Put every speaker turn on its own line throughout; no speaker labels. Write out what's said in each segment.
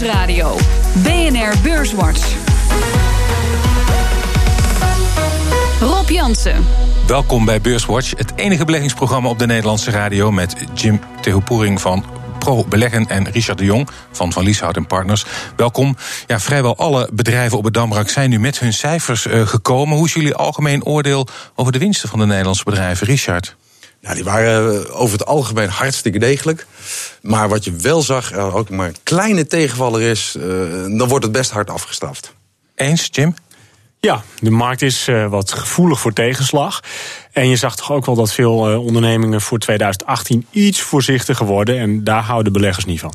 Nieuwsradio. BNR Beurswatch. Rob Jansen.
Welkom bij Beurswatch, het enige beleggingsprogramma op de Nederlandse radio met Jim Tehoepoering van Pro Beleggen en Richard de Jong van Van Lieshout Partners. Welkom. Ja, vrijwel alle bedrijven op het Damrak zijn nu met hun cijfers uh, gekomen. Hoe is jullie algemeen oordeel over de winsten van de Nederlandse bedrijven, Richard?
Nou, die waren eh, over het algemeen hartstikke degelijk. Maar wat je wel zag, er ook maar een kleine tegenvaller is, uh, dan wordt het best hard afgestraft.
Eens, Jim?
Ja, de markt is uh, wat gevoelig voor tegenslag. En je zag toch ook wel dat veel uh, ondernemingen voor 2018 iets voorzichtiger worden. En daar houden beleggers niet van.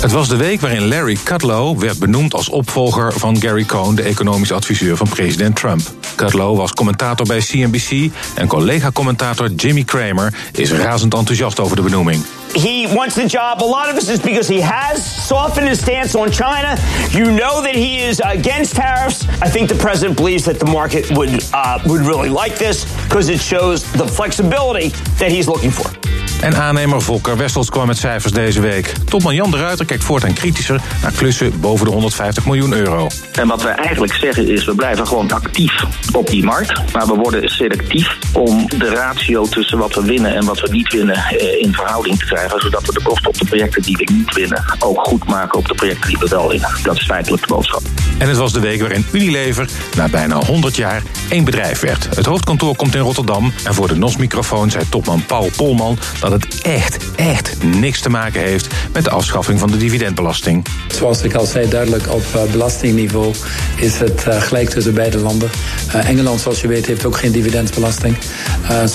Het was de week waarin Larry Kudlow werd benoemd als opvolger van Gary Cohn, de economisch adviseur van president Trump. Kudlow was commentator bij CNBC en collega-commentator Jimmy Cramer is razend enthousiast over de benoeming.
he wants the job. A lot of this is because he has softened his stance on China. You know that he is against tariffs. I think the president believes that the market would uh, would really like this because it shows the flexibility that he's looking for.
En aannemer Volker Wessels kwam met cijfers deze week. Topman Jan de Ruiter kijkt voortaan kritischer naar klussen boven de 150 miljoen euro.
En wat we eigenlijk zeggen is, we blijven gewoon actief op die markt. Maar we worden selectief om de ratio tussen wat we winnen en wat we niet winnen eh, in verhouding te krijgen. Zodat we de kosten op de projecten die we niet winnen ook goed maken op de projecten die we wel winnen. Dat is feitelijk de boodschap.
En het was de week waarin Unilever na bijna 100 jaar één bedrijf werd. Het hoofdkantoor komt in Rotterdam. En voor de NOS-microfoon zei topman Paul Polman dat het echt, echt niks te maken heeft met de afschaffing van de dividendbelasting.
Zoals ik al zei, duidelijk op uh, belastingniveau is het uh, gelijk tussen beide landen. Uh, Engeland, zoals je weet, heeft ook geen dividendbelasting.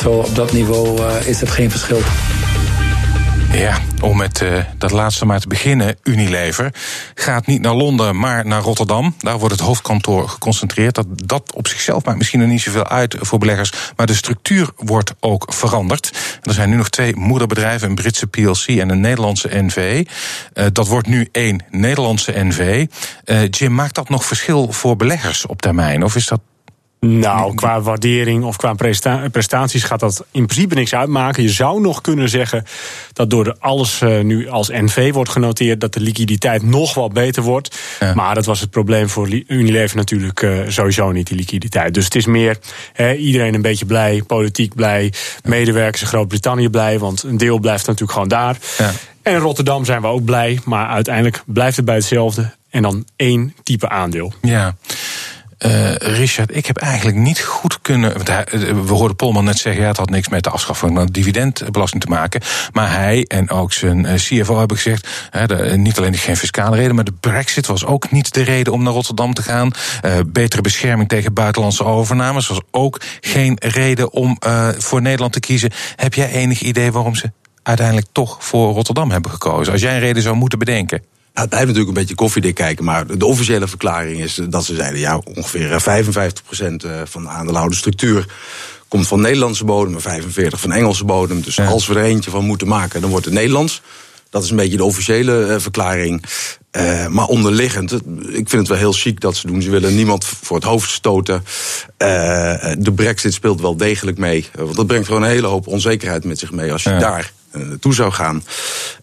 Zo op dat niveau is het geen verschil.
Ja, om met uh, dat laatste maar te beginnen, Unilever gaat niet naar Londen, maar naar Rotterdam. Daar wordt het hoofdkantoor geconcentreerd. Dat, dat op zichzelf maakt misschien nog niet zoveel uit voor beleggers, maar de structuur wordt ook veranderd. Er zijn nu nog twee moederbedrijven, een Britse PLC en een Nederlandse NV. Uh, dat wordt nu één Nederlandse NV. Uh, Jim, maakt dat nog verschil voor beleggers op termijn? Of is dat
nou, qua waardering of qua presta prestaties gaat dat in principe niks uitmaken. Je zou nog kunnen zeggen dat door alles uh, nu als NV wordt genoteerd, dat de liquiditeit nog wat beter wordt. Ja. Maar dat was het probleem voor Unilever natuurlijk uh, sowieso niet, die liquiditeit. Dus het is meer he, iedereen een beetje blij, politiek blij, medewerkers in Groot-Brittannië blij, want een deel blijft natuurlijk gewoon daar. Ja. En in Rotterdam zijn we ook blij, maar uiteindelijk blijft het bij hetzelfde. En dan één type aandeel.
Ja. Uh, Richard, ik heb eigenlijk niet goed kunnen. Want hij, we hoorden Polman net zeggen: ja, het had niks met de afschaffing van de dividendbelasting te maken. Maar hij en ook zijn CFO hebben gezegd: niet alleen geen fiscale reden, maar de Brexit was ook niet de reden om naar Rotterdam te gaan. Betere bescherming tegen buitenlandse overnames was ook geen reden om voor Nederland te kiezen. Heb jij enig idee waarom ze uiteindelijk toch voor Rotterdam hebben gekozen? Als jij een reden zou moeten bedenken.
Het blijft natuurlijk een beetje koffiedik kijken, maar de officiële verklaring is dat ze zeiden: ja, ongeveer 55% van de aandeelhoudersstructuur komt van Nederlandse bodem en 45% van Engelse bodem. Dus ja. als we er eentje van moeten maken, dan wordt het Nederlands. Dat is een beetje de officiële uh, verklaring. Uh, maar onderliggend, ik vind het wel heel chic dat ze doen. Ze willen niemand voor het hoofd stoten. Uh, de brexit speelt wel degelijk mee. Want dat brengt gewoon een hele hoop onzekerheid met zich mee als je ja. daar naartoe zou gaan.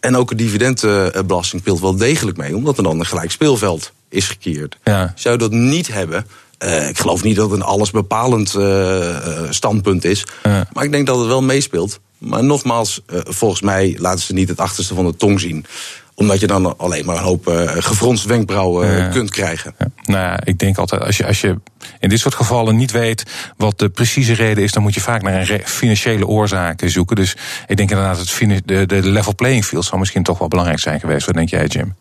En ook de dividendbelasting speelt wel degelijk mee, omdat er dan een gelijk speelveld is gekeerd.
Ja.
Zou je dat niet hebben, uh, ik geloof niet dat het een allesbepalend uh, standpunt is. Maar ik denk dat het wel meespeelt. Maar nogmaals, volgens mij laten ze niet het achterste van de tong zien omdat je dan alleen maar een hoop uh, gefronste wenkbrauwen
Ja.
kunt krijgen.
Ja. Nou ja, ik denk altijd, als je, als je in dit soort gevallen niet weet wat de precieze reden is, dan moet je vaak naar een financiële oorzaken zoeken. Dus ik denk inderdaad, het de, de level playing field zou misschien toch wel belangrijk zijn geweest. Wat denk jij, Jim?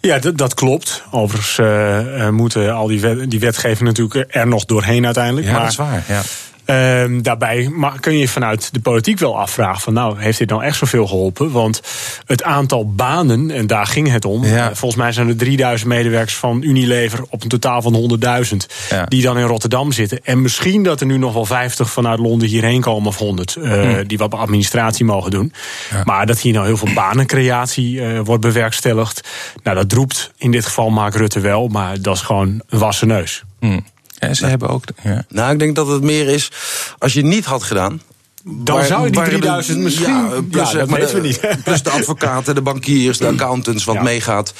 Ja, dat klopt. Overigens uh, moeten al die, wet, die wetgeving natuurlijk er nog doorheen uiteindelijk.
Ja,
maar,
dat is waar. Ja.
Uh, daarbij maar kun je vanuit de politiek wel afvragen van nou, heeft dit nou echt zoveel geholpen? Want het aantal banen, en daar ging het om,
ja.
volgens mij zijn er 3000 medewerkers van Unilever op een totaal van 100.000
ja.
die dan in Rotterdam zitten. En misschien dat er nu nog wel 50 vanuit Londen hierheen komen of 100 uh, hmm. die wat administratie mogen doen.
Ja.
Maar dat hier nou heel veel banencreatie uh, wordt bewerkstelligd, nou dat roept in dit geval Mark Rutte wel, maar dat is gewoon een wassen neus.
Hmm. Ja, ze hebben ook. Ja.
Nou, ik denk dat het meer is. Als je het niet had gedaan,
Dan zou je die 3000 misschien... Ja,
plus,
dat weten
de,
we niet.
Plus de advocaten, de bankiers, de accountants, wat meegaat.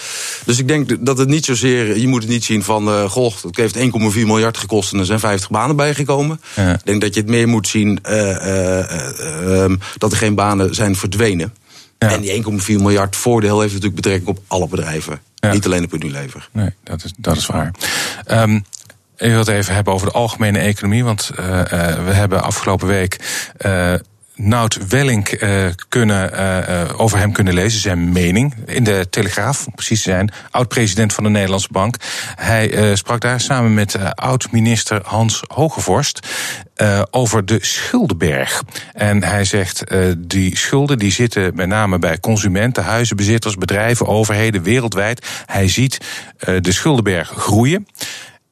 Dus ik denk dat het niet zozeer... Je moet het niet zien van... Uh, goh, het heeft 1,4 miljard gekost en er zijn 50 banen bijgekomen. Ja. Ik denk dat je het meer moet zien... Uh, dat er geen banen zijn verdwenen. Ja. En die 1,4 miljard voordeel heeft natuurlijk betrekking op alle bedrijven. Ja. Niet alleen op Unilever.
Nee, dat is, dat is waar. Um, ik wil het even hebben over de algemene economie. Want uh, we hebben afgelopen week uh, Nout Welling uh, kunnen, uh, over hem kunnen lezen, zijn mening in de Telegraaf, om precies te zijn, oud-president van de Nederlandse Bank. Hij uh, sprak daar samen met oud-minister Hans Hogevorst over de schuldenberg. En hij zegt, die schulden die zitten met name bij consumenten, huizenbezitters, bedrijven, overheden wereldwijd. Hij ziet de schuldenberg groeien.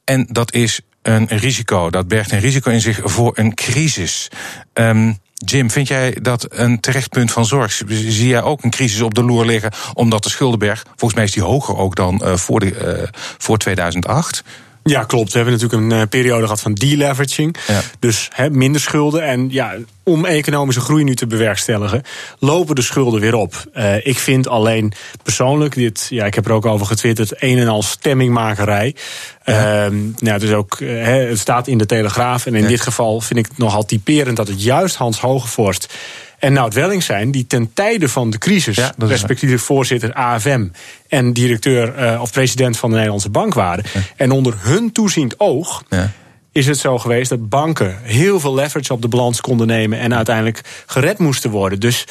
En dat is een risico. Dat bergt een risico in zich voor een crisis. Um, Jim, vind jij dat een terecht punt van zorg? Zie jij ook een crisis op de loer liggen omdat de schuldenberg, volgens mij is die hoger ook dan uh, voor, de, uh, voor 2008?
Ja, klopt. We hebben natuurlijk een uh, periode gehad van deleveraging. Ja. Dus he, minder schulden. En ja, om economische groei nu te bewerkstelligen, lopen de schulden weer op. Uh, ik vind alleen persoonlijk, dit, ja, ik heb er ook over getwitterd, een en al stemmingmakerij. Ja. Uh, nou, dus ook, uh, het staat in de Telegraaf. En in ja. dit geval vind ik het nogal typerend dat het juist Hans Hogevorst en Nout Welling zijn, die ten tijde van de crisis, ja, respectievelijk voorzitter AFM en directeur uh, of president van de Nederlandse Bank waren. Ja. En onder hun toeziend oog. Ja. Is het zo geweest dat banken heel veel leverage op de balans konden nemen en uiteindelijk gered moesten worden? Dus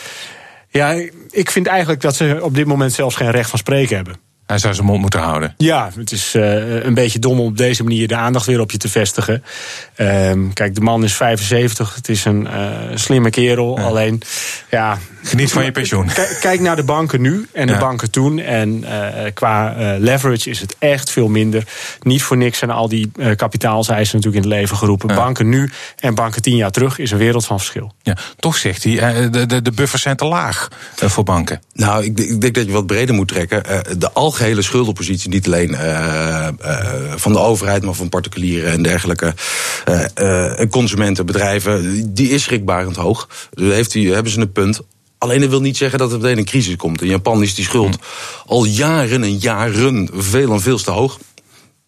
ja, ik vind eigenlijk dat ze op dit moment zelfs geen recht van spreken hebben.
Hij zou zijn mond moeten houden.
Ja, het is uh, een beetje dom om op deze manier de aandacht weer op je te vestigen. Uh, kijk, de man is 75. Het is een uh, slimme kerel. Ja. Alleen, ja.
Geniet van je pensioen.
Kijk naar de banken nu en de ja. banken toen. En qua leverage is het echt veel minder. Niet voor niks zijn al die kapitaalseisen natuurlijk in het leven geroepen. Ja. Banken nu en banken tien jaar terug is een wereld van verschil.
Ja, toch zegt hij, de, de, de buffers zijn te laag voor banken.
Nou, ik, ik denk dat je wat breder moet trekken. de algehele schuldenpositie, niet alleen uh, uh, van de overheid, maar van particulieren en dergelijke uh, consumenten, bedrijven, die is schrikbarend hoog. Dus heeft die, hebben ze een punt. Alleen dat wil niet zeggen dat er meteen een crisis komt. In Japan is die schuld hm. al jaren en jaren veel en veel te hoog.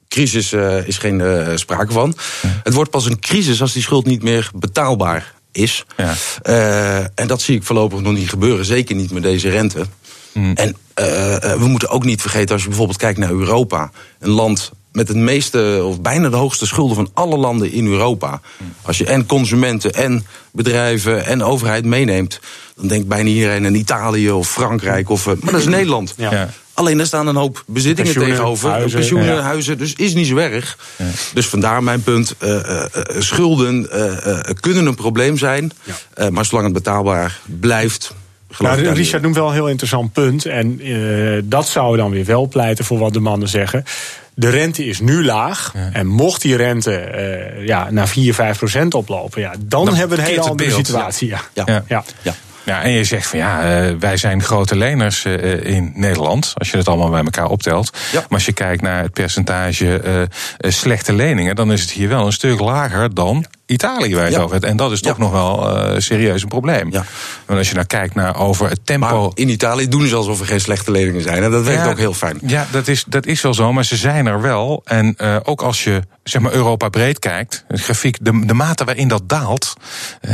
Crisis is geen sprake van. Hm. Het wordt pas een crisis als die schuld niet meer betaalbaar is. Ja. en dat zie ik voorlopig nog niet gebeuren. Zeker niet met deze rente. Mm. En we moeten ook niet vergeten, als je bijvoorbeeld kijkt naar Europa, een land met het meeste, of bijna de hoogste schulden van alle landen in Europa. Als je en consumenten en bedrijven en overheid meeneemt, dan denkt bijna iedereen aan Italië of Frankrijk. Of, maar dat is Nederland. Ja. Alleen er staan een hoop bezittingen pensioenen, tegenover. Huizen, pensioenen, ja. huizen. Dus is niet zo erg. Ja. Dus vandaar mijn punt. Uh, uh, schulden uh, kunnen een probleem zijn. Ja. maar zolang het betaalbaar blijft.
Nou, Richard noemt wel een heel interessant punt. En uh, dat zou dan weer wel pleiten voor wat de mannen zeggen. De rente is nu laag. Ja. En mocht die rente uh, ja, naar 4, 5 procent oplopen, ja, dan, dan hebben we een hele andere situatie. Ja.
Ja. Ja. ja. Ja, en je zegt van ja, uh, wij zijn grote leners uh, in Nederland, als je het allemaal bij elkaar optelt. Ja. Maar als je kijkt naar het percentage uh, slechte leningen, dan is het hier wel een stuk lager dan Italië waar je het. En dat is toch ja. nog wel uh, serieus een probleem. Ja. Want als je nou kijkt naar over het tempo.
Maar in Italië doen ze alsof er geen slechte leningen zijn. En dat werkt ja, ook heel fijn.
Ja, dat is, dat is wel zo, maar ze zijn er wel. En uh, ook als je zeg maar Europa breed kijkt, het grafiek, de, de mate waarin dat daalt. Uh,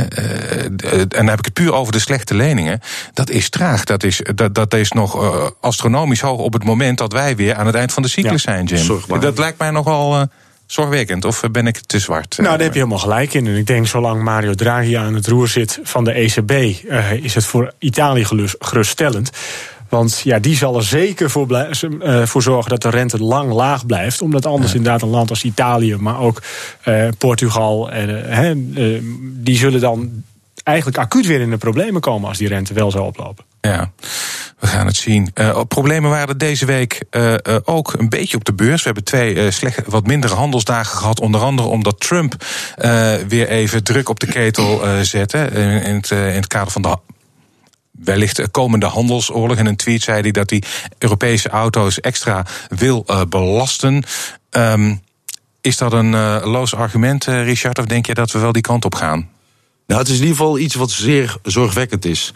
en dan heb ik het puur over de slechte leningen. Dat is traag. Dat is, dat, dat is nog astronomisch hoog op het moment dat wij weer aan het eind van de cyclus ja, zijn, Jim. Zorgbaar. Dat lijkt mij nogal zorgwekkend? Of ben ik te zwart?
Nou, daar heb je helemaal gelijk in. En ik denk, zolang Mario Draghi aan het roer zit van de ECB, uh, is het voor Italië geruststellend. Want ja, die zal er zeker voor, uh, voor, zorgen dat de rente lang laag blijft. Omdat anders ja. inderdaad een land als Italië, maar ook uh, Portugal, die zullen dan eigenlijk acuut weer in de problemen komen als die rente wel zou oplopen.
Ja, we gaan het zien. Uh, problemen waren er deze week uh, uh, ook een beetje op de beurs. We hebben twee slecht, wat mindere handelsdagen gehad. Onder andere omdat Trump weer even druk op de ketel zette. In, in, het, in het kader van de wellicht komende handelsoorlog. In een tweet zei hij dat hij Europese auto's extra wil belasten. Um, is dat een loos argument, Richard? Of denk je dat we wel die kant op gaan?
Nou, het is in ieder geval iets wat zeer zorgwekkend is.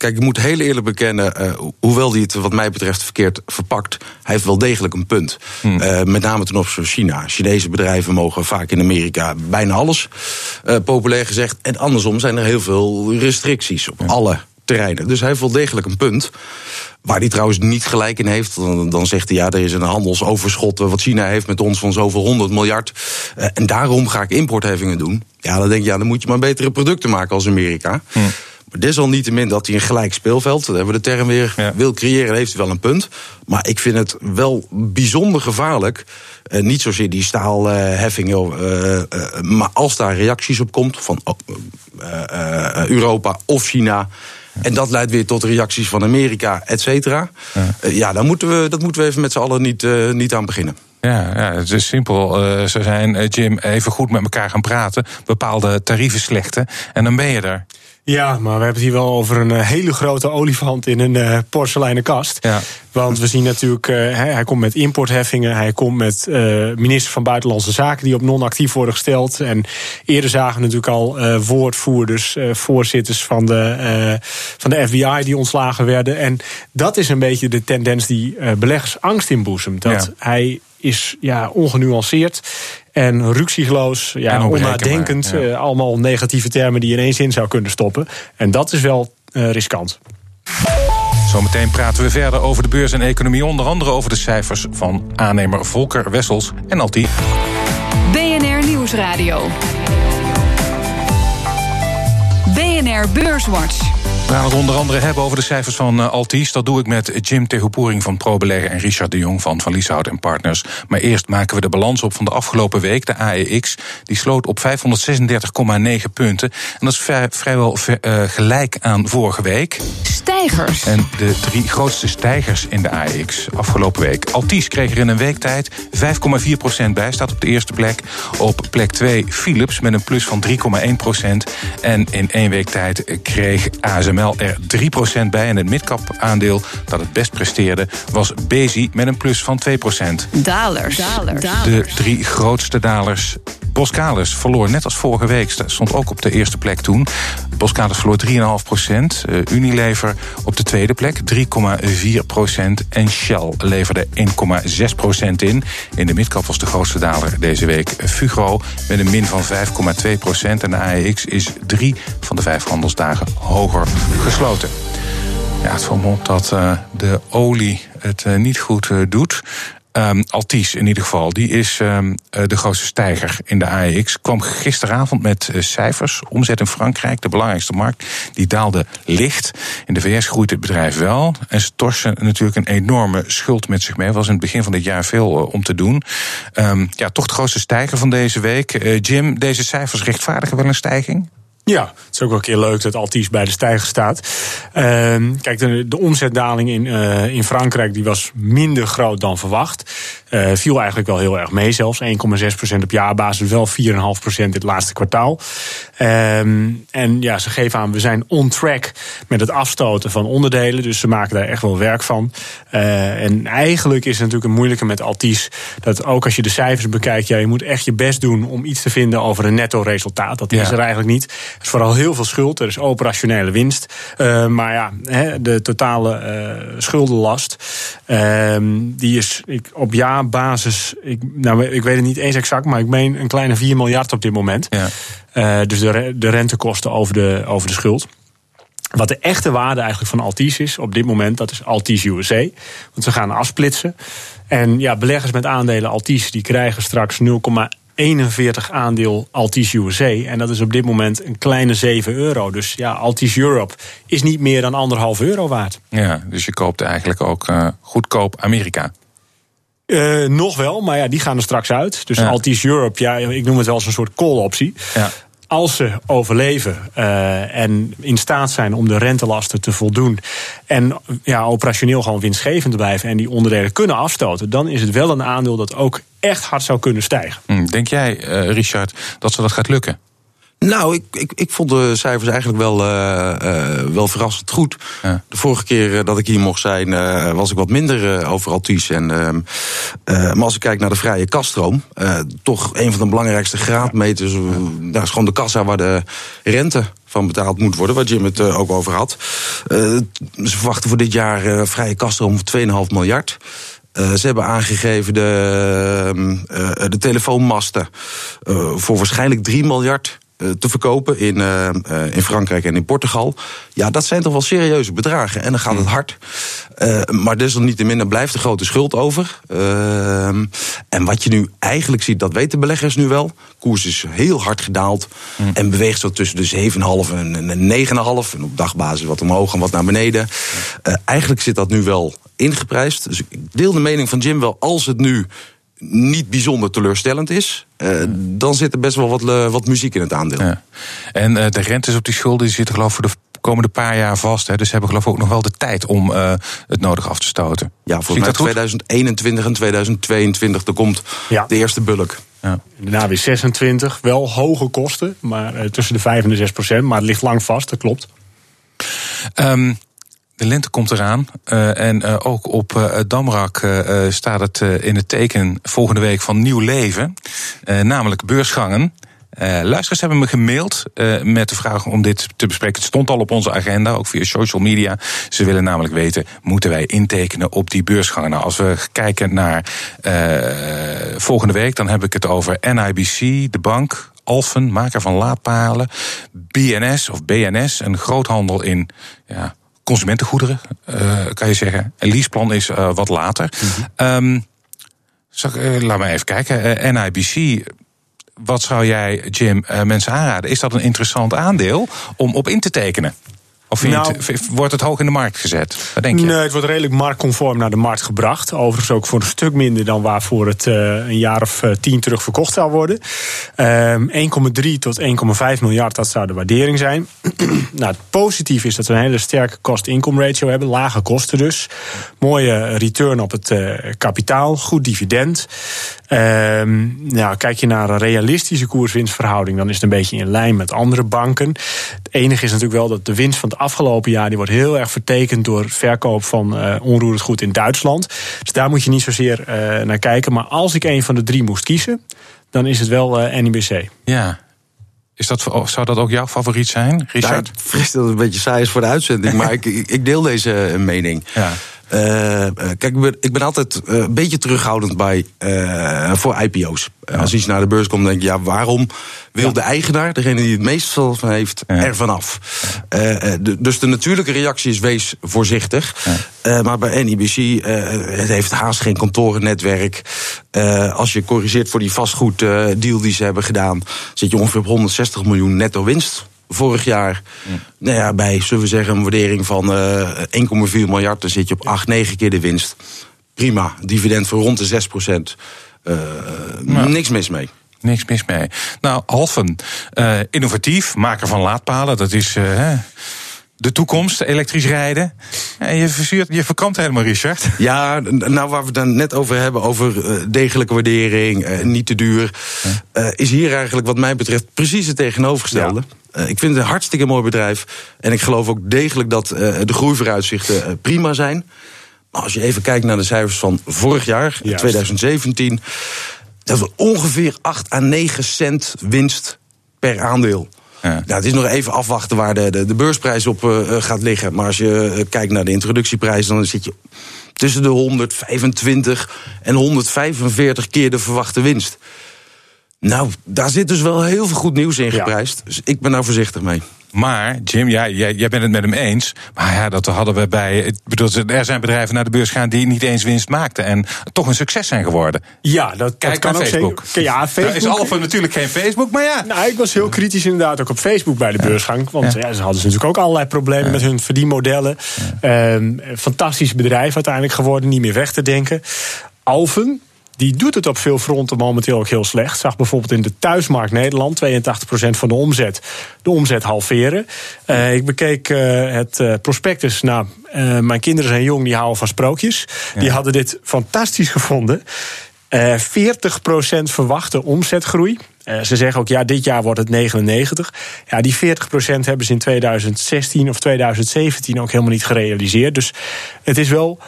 Kijk, ik moet heel eerlijk bekennen, uh, hoewel hij het wat mij betreft verkeerd verpakt, hij heeft wel degelijk een punt. Hmm. Uh, met name ten opzichte van China. Chinese bedrijven mogen vaak in Amerika bijna alles, uh, populair gezegd. En andersom zijn er heel veel restricties op alle terreinen. Dus hij heeft wel degelijk een punt. Waar hij trouwens niet gelijk in heeft. Dan, dan zegt hij ja, er is een handelsoverschot wat China heeft met ons van zoveel 100 miljard. En daarom ga ik importheffingen doen. Ja, dan denk je, ja, dan moet je maar betere producten maken als Amerika. Hm. Maar desalniettemin dat hij een gelijk speelveld, daar hebben we de term weer, ja. wil creëren, heeft hij wel een punt. Maar ik vind het wel bijzonder gevaarlijk. Uh, niet zozeer die staalheffingen, uh, uh, maar als daar reacties op komt van Europa of China. En dat leidt weer tot reacties van Amerika, et cetera. Ja, ja dan moeten we, dat moeten we even met z'n allen niet, niet aan beginnen.
Ja, ja, het is simpel. Uh, ze zijn, Jim, even goed met elkaar gaan praten. Bepaalde tarieven slechten. En dan ben je er.
Ja, maar we hebben het hier wel over een hele grote olifant in een uh, porseleinen kast. Ja. Want we zien natuurlijk, uh, hij, hij, komt met importheffingen. Hij komt met uh, minister van Buitenlandse Zaken die op non-actief worden gesteld. En eerder zagen we natuurlijk al woordvoerders, voorzitters van de, van de FBI die ontslagen werden. En dat is een beetje de tendens die beleggers angst inboezemt. Dat ja. hij is ja, ongenuanceerd en ruksigloos, ja, onnadenkend. Ja. allemaal negatieve termen die je in één zin zou kunnen stoppen. En dat is wel uh, riskant.
Zometeen praten we verder over de beurs en economie. Onder andere over de cijfers van aannemer Volker Wessels en Alti.
BNR Nieuwsradio. BNR Beurswatch.
We gaan het onder andere hebben over de cijfers van uh, Altis. Dat doe ik met Jim Tegopoering van ProBeleggen en Richard de Jong van Van Lieshout en Partners. Maar eerst maken we de balans op van de afgelopen week. De AEX die sloot op 536,9 punten. En dat is vrij, vrijwel uh, gelijk aan vorige week.
Stijgers.
En de drie grootste stijgers in de AEX afgelopen week. Altis kreeg er in een week tijd 5,4% bij. Staat op de eerste plek. Op plek 2 Philips met een plus van 3,1% En in één week tijd kreeg ASML er 3% bij. En het midcap aandeel dat het best presteerde was Bezi met een plus van 2%.
Dalers. dalers.
De drie grootste dalers Boskalis verloor net als vorige week, stond ook op de eerste plek toen. Boskalis verloor 3,5 procent. Uh, Unilever op de tweede plek 3,4 procent. En Shell leverde 1,6 procent in. In de midcap was de grootste daler deze week Fugro met een min van 5,2 procent. En de AEX is drie van de vijf handelsdagen hoger gesloten. Ja, het op dat uh, de olie het uh, niet goed doet. Um, Altis in ieder geval, die is um, de grootste stijger in de AEX. Kwam gisteravond met uh, cijfers. Omzet in Frankrijk, de belangrijkste markt, die daalde licht. In de VS groeit het bedrijf wel. En ze torsen natuurlijk een enorme schuld met zich mee. Was in het begin van dit jaar veel uh, om te doen. Um, ja, toch de grootste stijger van deze week. Jim, deze cijfers rechtvaardigen wel een stijging?
Ja, het is ook wel een keer leuk dat Altis bij de stijger staat. Uh, kijk, de, de, omzetdaling in, uh, in Frankrijk die was minder groot dan verwacht. Uh, viel eigenlijk wel heel erg mee zelfs. 1,6% op jaarbasis, wel 4,5% in het laatste kwartaal. Um, en ja, ze geven aan, we zijn on track met het afstoten van onderdelen. Dus ze maken daar echt wel werk van. Uh, en eigenlijk is het natuurlijk een moeilijke met Altis. Dat ook als je de cijfers bekijkt, ja, je moet echt je best doen om iets te vinden over een netto resultaat. Dat ja. is er eigenlijk niet. Er is vooral heel veel schuld. Er is operationele winst. Uh, maar ja, de totale uh, schuldenlast, ehm, die is ik, op jaar basis, ik, nou, ik weet het niet eens exact, maar ik meen een kleine 4 miljard op dit moment. Ja. Uh, dus de, de rentekosten over de, over de schuld. Wat de echte waarde eigenlijk van Altis is op dit moment, dat is Altis USA. Want ze gaan afsplitsen. En ja, beleggers met aandelen Altis die krijgen straks 0,41 aandeel Altis USA. En dat is op dit moment een kleine 7 euro. Dus ja, Altis Europe is niet meer dan anderhalf euro waard.
Ja, dus je koopt eigenlijk ook uh, goedkoop Amerika.
Uh, nog wel, maar ja, die gaan er straks uit. Dus ja. Altis Europe, ja, ik noem het wel als een soort call-optie. Ja. Als ze overleven uh, en in staat zijn om de rentelasten te voldoen. en ja, operationeel gewoon winstgevend te blijven. en die onderdelen kunnen afstoten. dan is het wel een aandeel dat ook echt hard zou kunnen stijgen.
Denk jij, uh, Richard, dat ze dat gaat lukken?
Nou, ik, ik, ik vond de cijfers eigenlijk wel, uh, uh, wel verrassend goed. Ja. De vorige keer dat ik hier mocht zijn, uh, was ik wat minder over Altis. En, ehm, maar als ik kijk naar de vrije kaststroom, toch een van de belangrijkste graadmeters. Dat is gewoon de kassa waar de rente van betaald moet worden, waar Jim het ook over had. ze verwachten voor dit jaar vrije kaststroom van 2,5 miljard. Uh, ze hebben aangegeven de, uh, de telefoonmasten uh, voor waarschijnlijk 3 miljard te verkopen in, in Frankrijk en in Portugal. Ja, dat zijn toch wel serieuze bedragen. En dan gaat het hmm. hard. maar desalniettemin blijft de grote schuld over. en wat je nu eigenlijk ziet, dat weten beleggers nu wel. Koers is heel hard gedaald. Hmm. En beweegt zo tussen de 7,5 en 9,5. En op dagbasis wat omhoog en wat naar beneden. eigenlijk zit dat nu wel ingeprijsd. Dus ik deel de mening van Jim wel, als het nu niet bijzonder teleurstellend is, uh, dan zit er best wel wat, uh, wat muziek in het aandeel. Ja.
En uh, de rentes op die schulden die zitten geloof ik voor de komende paar jaar vast. Hè, dus ze hebben geloof ik ook nog wel de tijd om het nodig af te stoten.
Ja, volgens mij 2021 en 2022, er komt ja. de eerste bulk.
Ja. Daarna weer 26, wel hoge kosten, maar tussen de 5 en de 6 procent. Maar het ligt lang vast, dat klopt.
Um, de lente komt eraan. Uh, en uh, ook op uh, Damrak staat het in het teken volgende week van nieuw leven. namelijk beursgangen. luisteraars hebben me gemaild met de vraag om dit te bespreken. Het stond al op onze agenda, ook via social media. Ze willen namelijk weten, moeten wij intekenen op die beursgangen? Nou, als we kijken naar volgende week, dan heb ik het over NIBC, de bank, Alphen, maker van laadpalen, BNS of BNS, een groothandel in ja, consumentengoederen, uh, kan je zeggen. Een leaseplan is uh, wat later. Mm -hmm. um, laat me even kijken. NIBC, wat zou jij, Jim, mensen aanraden? Is dat een interessant aandeel om op in te tekenen? Of nou, wordt het hoog in de markt gezet? Wat denk je?
Nee, het wordt redelijk marktconform naar de markt gebracht. Overigens ook voor een stuk minder dan waarvoor het uh, een jaar of uh, tien terug verkocht zou worden. Uh, ehm, 1,3 tot 1,5 miljard, dat zou de waardering zijn. nou, het positief is dat we een hele sterke cost-income ratio hebben. Lage kosten dus. Mooie return op het uh, kapitaal. Goed dividend. Ehm, nou, kijk je naar een realistische koerswinstverhouding, dan is het een beetje in lijn met andere banken. Enige is natuurlijk wel dat de winst van het afgelopen jaar die wordt heel erg vertekend door verkoop van uh, onroerend goed in Duitsland. Dus daar moet je niet zozeer uh, naar kijken. Maar als ik een van de drie moest kiezen, dan is het wel uh, NIBC.
Ja. Is dat, zou dat ook jouw favoriet zijn, Richard?
Ja, vrees dat het een beetje saai is voor de uitzending, maar ik, ik, deel deze mening. Ja. Uh, kijk, ik ben, ik ben altijd uh, een beetje terughoudend bij, uh, voor IPO's. Ja. Als iets naar de beurs komt, denk ik, ja, waarom wil ja. de eigenaar, degene die het meest van heeft, ja. er vanaf? De, dus de natuurlijke reactie is wees voorzichtig. maar bij NIBC, het heeft haast geen kantorennetwerk. als je corrigeert voor die vastgoeddeal die ze hebben gedaan, zit je ongeveer op 160 miljoen netto winst vorig jaar. Ja. Nou ja, bij, zullen we zeggen, een waardering van uh, 1,4 miljard. Dan zit je op 8, 9 keer de winst. Prima. Dividend van rond de 6 procent. Uh, ja. Niks mis mee.
Niks mis mee. Nou, Alphen, uh, innovatief, maker van laadpalen. Dat is de toekomst, elektrisch rijden. En je, verzuurt, je verkrampt helemaal, Richard.
Ja, nou waar we het dan net over hebben, over uh, degelijke waardering, uh, niet te duur... Uh, is hier eigenlijk wat mij betreft precies het tegenovergestelde. Ja. Ik vind het een hartstikke mooi bedrijf. En ik geloof ook degelijk dat de groeivooruitzichten prima zijn. Maar als je even kijkt naar de cijfers van vorig jaar, Juist. 2017... dat we ongeveer 8 à 9 cent winst per aandeel. Ja. Nou, het is nog even afwachten waar de, de, de beursprijs op gaat liggen. Maar als je kijkt naar de introductieprijs... dan zit je tussen de 125 en 145 keer de verwachte winst. Nou, daar zit dus wel heel veel goed nieuws in geprijsd. Ja. Dus ik ben daar voorzichtig mee.
Maar, Jim, jij, jij, jij bent het met hem eens. Maar ja, dat hadden we bij. Ik bedoel, er zijn bedrijven naar de beurs gaan die niet eens winst maakten. En toch een succes zijn geworden.
Ja, dat, Kijk dat kan ook Facebook.
Zeker, ja, Facebook. Nou is Alpha natuurlijk geen Facebook, maar ja.
Nou, ik was heel kritisch inderdaad ook op Facebook bij de beursgang. Want ja. ja ze hadden natuurlijk ook allerlei problemen ja. met hun verdienmodellen. Um, fantastisch bedrijf uiteindelijk geworden, niet meer weg te denken. Alphen, die doet het op veel fronten momenteel ook heel slecht. Zag bijvoorbeeld in de thuismarkt Nederland 82% van de omzet. De omzet halveren. Uh, ik bekeek uh, het uh, prospectus. Nou, mijn kinderen zijn jong, die houden van sprookjes. Ja. Die hadden dit fantastisch gevonden. Uh, 40% verwachte omzetgroei. Ze zeggen ook, ja, dit jaar wordt het 99. Ja, die 40% hebben ze in 2016 of 2017 ook helemaal niet gerealiseerd. Dus het is wel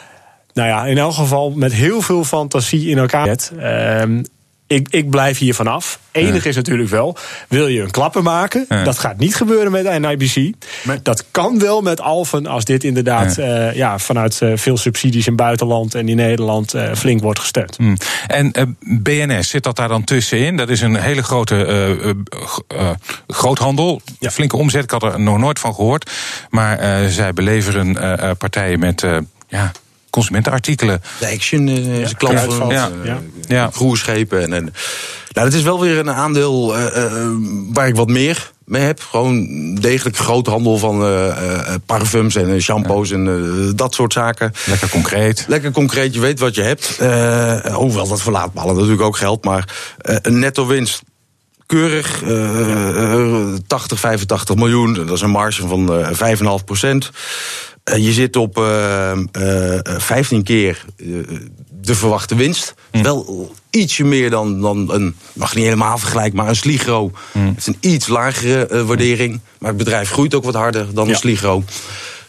nou ja, in elk geval met heel veel fantasie in elkaar. Uh, ik, ik blijf hier vanaf. Enig is natuurlijk wel, wil je een klappen maken? Dat gaat niet gebeuren met NIBC. Maar dat kan wel met Alphen als dit inderdaad ja. Uh, ja vanuit uh, veel subsidies in buitenland en in Nederland uh, flink wordt gesteund.
Mm. En BNS, zit dat daar dan tussenin? Dat is een hele grote groothandel. Flinke omzet, ik had er nog nooit van gehoord. Maar zij beleveren partijen met ja, consumentenartikelen.
De Action uh, is klant van ja. Uh, ja. cruiseschepen. En, en, nou, dat is wel weer een aandeel uh, waar ik wat meer mee heb. Gewoon degelijk groothandel van parfums en shampoos ja. en dat soort zaken.
Lekker concreet.
Lekker concreet, je weet wat je hebt. hoewel dat voor laadpalen natuurlijk ook geldt. Maar een netto winst keurig. Uh, 80, 85 miljoen. Dat is een marge van uh, 5,5 procent. Uh, je zit op uh, 15 keer de verwachte winst. Mm. Wel ietsje meer dan, dan een, mag niet helemaal vergelijken, maar een Sligro. Mm. Het is een iets lagere waardering. Maar het bedrijf groeit ook wat harder dan ja. een Sligro.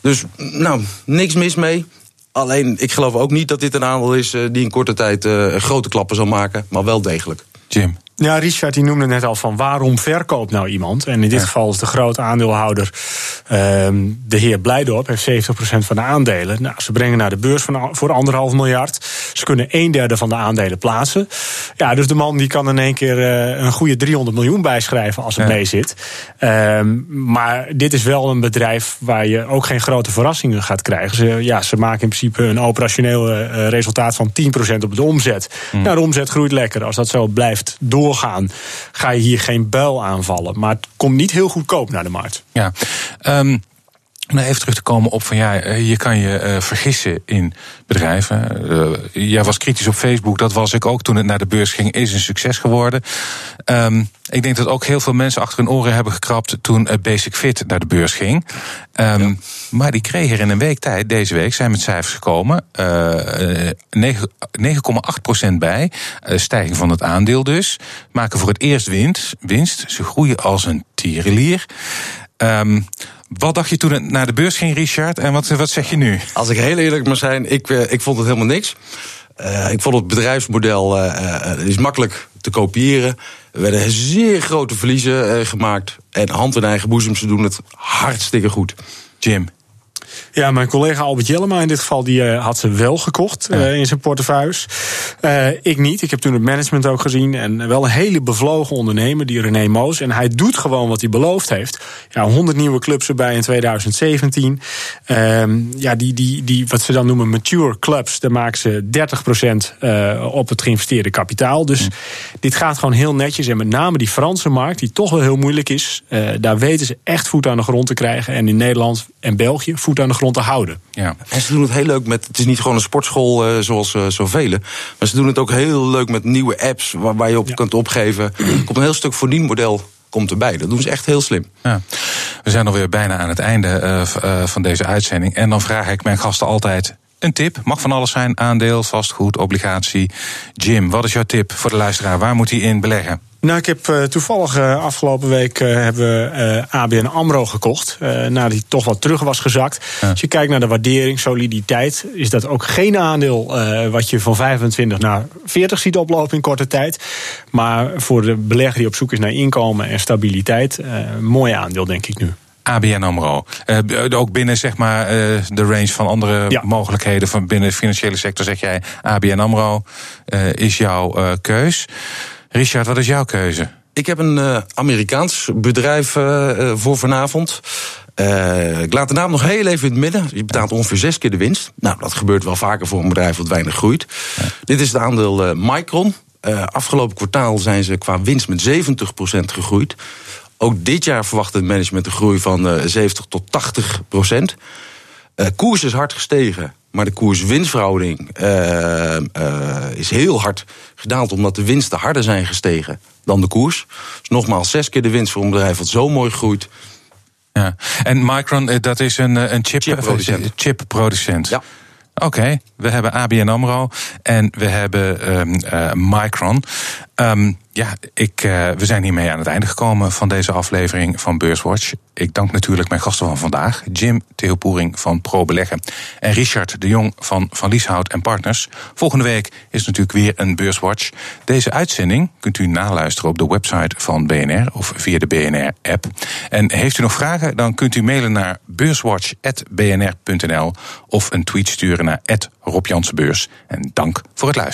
Dus nou, niks mis mee. Alleen, ik geloof ook niet dat dit een aandeel is die in korte tijd grote klappen zal maken. Maar wel degelijk.
Jim.
Ja, Richard die noemde net al van waarom verkoopt nou iemand? En in dit ja. geval is de grote aandeelhouder um, de heer Blijdorp, heeft 70% van de aandelen. Nou, ze brengen naar de beurs van, voor anderhalf miljard. Ze kunnen een derde van de aandelen plaatsen. Ja, dus de man die kan in één keer uh, een goede 300 miljoen bijschrijven als het ja. mee zit. Um, maar dit is wel een bedrijf waar je ook geen grote verrassingen gaat krijgen. Ze, ja, ze maken in principe een operationeel uh, resultaat van 10% op de omzet. Mm. Nou, de omzet groeit lekker. Als dat zo blijft door doorgaan, ga je hier geen buil aanvallen. Maar het komt niet heel goedkoop naar de markt.
Ja. Um nou, even terug te komen op van ja, eh, je kan je uh, vergissen in bedrijven. Uh, jij was kritisch op Facebook, dat was ik ook toen het naar de beurs ging, is een succes geworden. Um, ik denk dat ook heel veel mensen achter hun oren hebben gekrapt toen Basic Fit naar de beurs ging. Um, ja. Maar die kregen er in een week tijd, deze week, zijn met cijfers gekomen. Uh, 9,8% bij, stijging van het aandeel dus. Maken voor het eerst winst. winst. Ze groeien als een tierenlier. Um, wat dacht je toen het naar de beurs ging, Richard? En wat, wat zeg je nu?
Als ik heel eerlijk mag zijn, ik, ik vond het helemaal niks. Uh, ik vond het bedrijfsmodel uh, is makkelijk te kopiëren. Er werden zeer grote verliezen gemaakt. En hand in eigen boezem, ze doen het hartstikke goed.
Jim.
Ja, mijn collega Albert Jellema in dit geval, die uh, had ze wel gekocht ja. uh, in zijn portefeuilles. Uh, ik niet. Ik heb toen het management ook gezien. En wel een hele bevlogen ondernemer, die René Moos. En hij doet gewoon wat hij beloofd heeft. Ja, 100 nieuwe clubs erbij in 2017. ja, die, die, die, wat ze dan noemen mature clubs, daar maken ze 30% op het geïnvesteerde kapitaal. Dus dit gaat gewoon heel netjes. En met name die Franse markt, die toch wel heel moeilijk is. daar weten ze echt voet aan de grond te krijgen. En in Nederland en België voet aan de grond te houden.
Ja. En ze doen het heel leuk met. Het is niet gewoon een sportschool uh, zoals uh, zoveel. Maar ze doen het ook heel leuk met nieuwe apps waar, waar je op ja. kunt opgeven. Er komt een heel stuk verdienmodel komt erbij. Dat doen ze echt heel slim.
Ja. We zijn alweer bijna aan het einde uh, van deze uitzending. En dan vraag ik mijn gasten altijd een tip. Mag van alles zijn: aandeel, vastgoed, obligatie. Jim, wat is jouw tip voor de luisteraar? Waar moet hij in beleggen?
Nou, ik heb uh, toevallig uh, afgelopen week uh, hebben we ABN AMRO gekocht. nadat die toch wat terug was gezakt. Ja. Als je kijkt naar de waardering, soliditeit... is dat ook geen aandeel wat je van 25 naar 40 ziet oplopen in korte tijd. Maar voor de belegger die op zoek is naar inkomen en stabiliteit... een mooi aandeel, denk ik nu.
ABN AMRO. ook binnen zeg maar, de range van andere ja. mogelijkheden... van binnen de financiële sector zeg jij... ABN AMRO is jouw keus... Richard, wat is jouw keuze?
Ik heb een uh, Amerikaans bedrijf uh, voor vanavond. Uh, ik laat de naam nog heel even in het midden. Je betaalt ongeveer zes keer de winst. Nou, dat gebeurt wel vaker voor een bedrijf wat weinig groeit. Ja. Dit is het aandeel Micron. afgelopen kwartaal zijn ze qua winst met 70% gegroeid. Ook dit jaar verwacht het management een groei van 70 tot 80%. koers is hard gestegen. Maar de koers-winstverhouding uh, uh, is heel hard gedaald... omdat de winsten harder zijn gestegen dan de koers. Dus nogmaals, zes keer de winst voor een bedrijf wat zo mooi groeit.
Ja. En Micron, eh, dat is een, een chip,
chipproducent.
Chip ja.
Oké,
okay. we hebben ABN AMRO. En we hebben um, uh, Micron. Um, ja, ik, uh, we zijn hiermee aan het einde gekomen van deze aflevering van Beurswatch. Ik dank natuurlijk mijn gasten van vandaag. Jim Theopoering van Pro Beleggen. En Richard de Jong van Van Lieshout en Partners. Volgende week is natuurlijk weer een Beurswatch. Deze uitzending kunt u naluisteren op de website van BNR of via de BNR-app. En heeft u nog vragen, dan kunt u mailen naar beurswatch.bnr.nl of een tweet sturen naar Rob En dank voor het luisteren.